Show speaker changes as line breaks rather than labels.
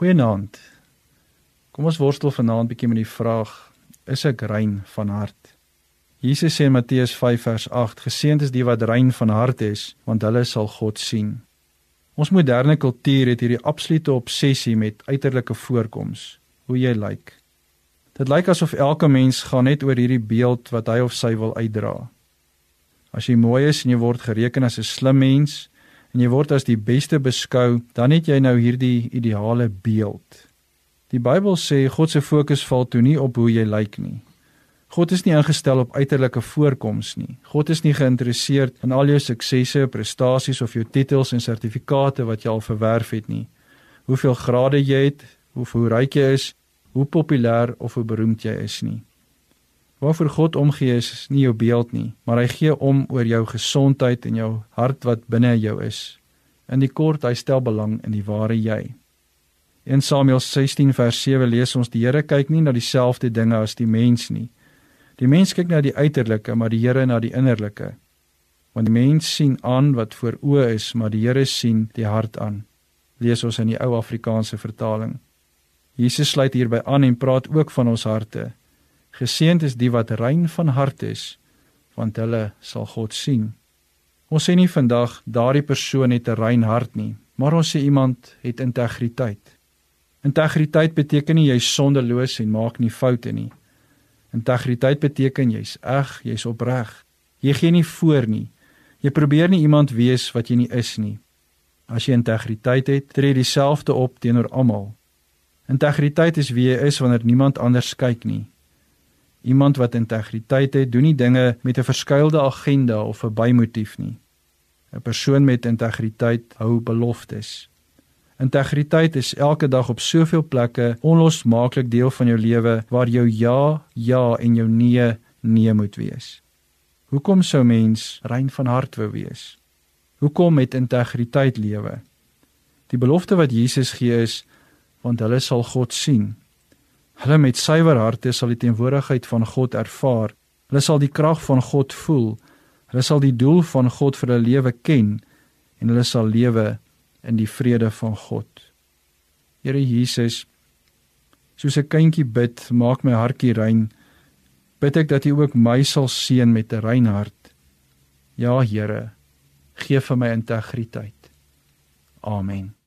Goeienaand. Kom ons worstel vanaand bietjie met die vraag: Is ek rein van hart? Jesus sê in Matteus 5 vers 8: Geseënd is die wat rein van hart is, want hulle sal God sien. Ons moderne kultuur het hierdie absolute obsessie met uiterlike voorkoms, hoe jy lyk. Dit lyk asof elke mens gaan net oor hierdie beeld wat hy of sy wil uitdra. As jy mooi is en jy word gereken as 'n slim mens, en jy word as die beste beskou, dan het jy nou hierdie ideale beeld. Die Bybel sê God se fokus val toe nie op hoe jy lyk nie. God is nie ingestel op uiterlike voorkoms nie. God is nie geïnteresseerd in al jou suksesse, prestasies of jou titels en sertifikate wat jy al verwerf het nie. Hoeveel grade jy het, hoe hoe ryk jy is, hoe populêr of hoe beroemd jy is nie. Waarvoor God omgee is nie jou beeld nie, maar hy gee om oor jou gesondheid en jou hart wat binne jou is. In die kort, hy stel belang in die ware jy. In Samuel 16 vers 7 lees ons die Here kyk nie na dieselfde dinge as die mens nie. Die mens kyk na die uiterlike, maar die Here na die innerlike. Want die mens sien aan wat voor oë is, maar die Here sien die hart aan. Lees ons in die ou Afrikaanse vertaling. Jesus sluit hierby aan en praat ook van ons harte. Geseënd is die wat rein van hart is, want hulle sal God sien. Ons sê nie vandag daardie persoon het 'n rein hart nie, maar ons sê iemand het integriteit. Integriteit beteken nie jy's sondeloos en maak nie foute nie. Integriteit beteken jy's eg, jy's opreg. Jy gee nie voor nie. Jy probeer nie iemand wees wat jy nie is nie. As jy integriteit het, tree dieselfde op teenoor almal. Integriteit is wie jy is wanneer niemand anders kyk nie. Iemand wat integriteit het, doen nie dinge met 'n verskuilde agenda of 'n bymotief nie. 'n Persoon met integriteit hou beloftes. Integriteit is elke dag op soveel plekke onlosmaaklik deel van jou lewe waar jou ja ja en jou nee nee moet wees. Hoekom sou mens rein van hart wou wees? Hoekom met integriteit lewe? Die belofte wat Jesus gee is want hulle sal God sien. Hulle met suiwer harte sal die teenwoordigheid van God ervaar. Hulle sal die krag van God voel. Hulle sal die doel van God vir hulle lewe ken en hulle sal lewe in die vrede van God. Here Jesus, soos 'n kindjie bid, maak my hartjie rein. Bid ek dat U ook my sal seën met 'n rein hart. Ja, Here, gee vir my integriteit. Amen.